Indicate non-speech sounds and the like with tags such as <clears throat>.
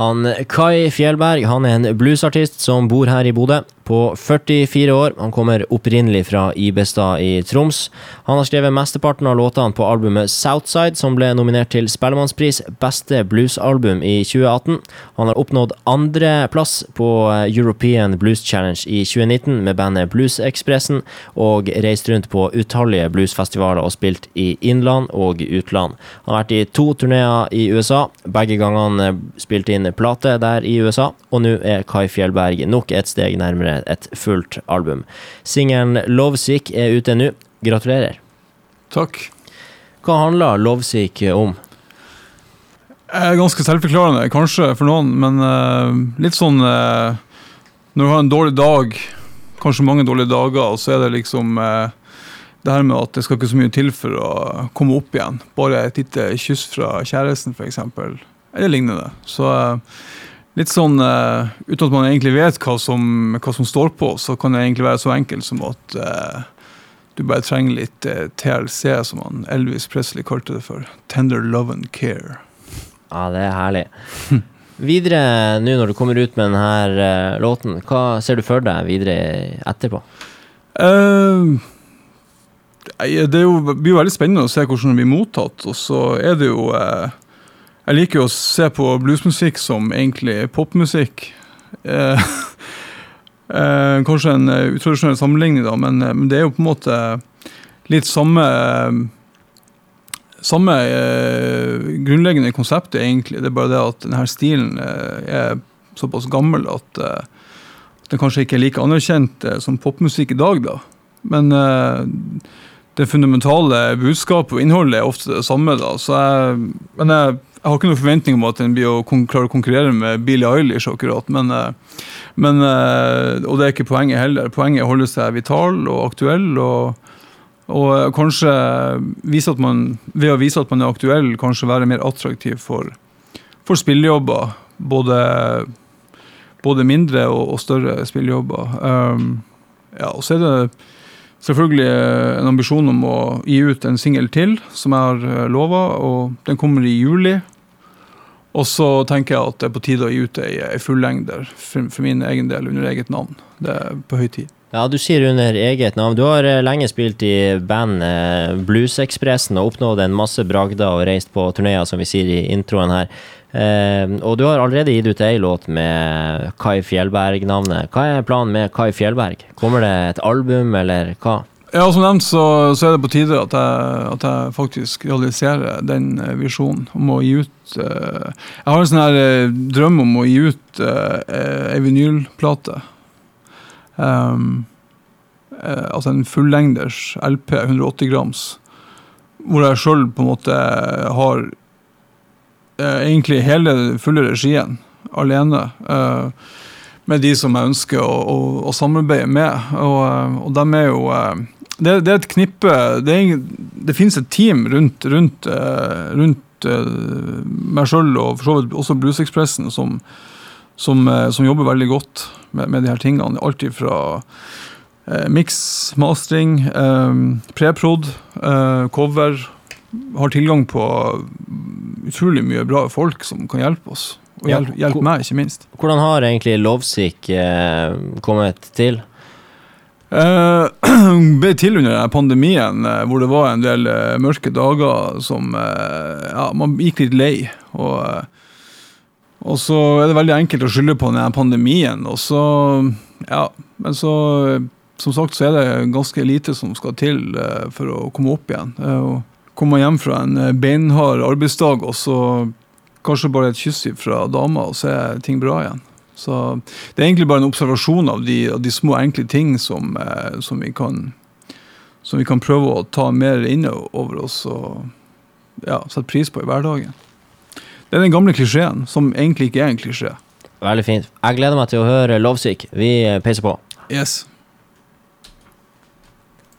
Han Kai Fjellberg han er en bluesartist som bor her i Bodø. På 44 år. Han kommer opprinnelig fra Ibestad i Troms. Han har skrevet mesteparten av låtene på albumet Southside, som ble nominert til Spellemannspris Beste bluesalbum i 2018. Han har oppnådd andreplass på European Blues Challenge i 2019 med bandet Bluesekspressen, og reist rundt på utallige bluesfestivaler og spilt i innland og utland. Han har vært i to turneer i USA, begge gangene spilt inn plate der i USA, og nå er Kai Fjellberg nok et steg nærmere et fullt album. Singelen 'Lovesick' er ute nå. Gratulerer. Takk. Hva handler 'Lovesick' om? er ganske selvforklarende, kanskje for noen, men uh, litt sånn uh, Når du har en dårlig dag, kanskje mange dårlige dager, så er det liksom uh, det her med at det skal ikke så mye til for å komme opp igjen. Bare et lite kyss fra kjæresten, f.eks. Eller lignende. Så litt sånn Uten at man egentlig vet hva som, hva som, står på, så kan det egentlig være så enkelt som at du bare trenger litt TLC, som han Elvis Presley kalte det for. Tender love and care. Ja, det er herlig. <laughs> Videre, nå når du kommer ut med denne uh, låten, hva ser du for deg videre etterpå? Uh, det jo, blir jo veldig spennende å se hvordan det blir mottatt. Og så er det jo uh, Jeg liker jo å se på bluesmusikk som egentlig popmusikk. <laughs> kanskje en utradisjonell sammenligning, da, men, men, det er jo på en måte litt samme samme eh, grunnleggende konseptet, egentlig. Det er bare det at denne stilen eh, er såpass gammel at, eh, den kanskje ikke er like anerkjent eh, som popmusikk i dag. da. Men eh, det fundamentale budskapet og innholdet er ofte det samme. da. Jeg, men jeg, jeg, har ikke noen forventning om at den blir å klare å konkurrere med Billie Eilish, akkurat. Men, eh, men, og det er ikke poenget heller. Poenget er å holde seg vital og aktuell. og og kanskje vise at man, ved å vise at man er aktuell, kanskje være mer attraktiv for, for spillejobber. Både, både, mindre og, og større spillejobber. Um, ja, og så er det selvfølgelig en ambisjon om å gi ut en singel til, som jeg har eh, lova. Og den kommer i juli. Og så tenker jeg at det er på tide å gi ut ei, ei fullengder for, for min egen del under eget navn. Det er på høy tid. Ja, du sier under eget navn. Du har eh, lenge spilt i bandet Bluesekspressen og oppnådd en masse bragder og reist på turneer, som vi sier i introen her. Eh, og du har allerede gitt ut ei låt med Kai Fjellberg-navnet. Hva er planen med Kai Fjellberg? Kommer det et album, eller hva? Ja, Som nevnt så, så er det på tide at jeg, at jeg, faktisk realiserer den eh, visjonen om å gi ut uh, Jeg har en sånn her uh, drøm om å gi ut uh, ei vinylplate. Um, altså en fullengders LP, 180 grams, hvor jeg sjøl på en måte har uh, egentlig hele fulle regien alene. Uh, med de som jeg ønsker å, å, å samarbeide med. Og, og de er jo det, det, er et knippe Det, er, det finnes et team rundt, rundt, rundt meg sjøl og for så vidt også Bluesekspressen som, som, som, jobber veldig godt med, med de her tingene. Alt fra eh, mix, mastering, eh, preprod, eh, cover. Har tilgang på utrolig mye bra folk som kan hjelpe oss. Og hjelpe, hjelpe meg, ikke minst. Hvordan har egentlig Lovsik eh, kommet til? Uh, <clears throat> ble til under pandemien, uh, hvor det var en del uh, mørke dager som ja, Man gikk litt lei. Og og så er det veldig enkelt å skylde på denne pandemien. Og så, ja, men så Som sagt så er det ganske lite som skal til for å komme opp igjen. Uh, komme hjem fra en eh, beinhard arbeidsdag, og så kanskje bare et kyss fra dama, og så er ting bra igjen. Så det er egentlig bare en observasjon av de, av de små, enkle ting som, eh, som, vi kan, som vi kan prøve å ta mer inn over oss og ja, sette pris på i hverdagen. Det er den gamle klisjeen, som egentlig ikke er en klisjé. Veldig fint. Jeg gleder meg til å høre Lovesick. Vi peiser på. Yes.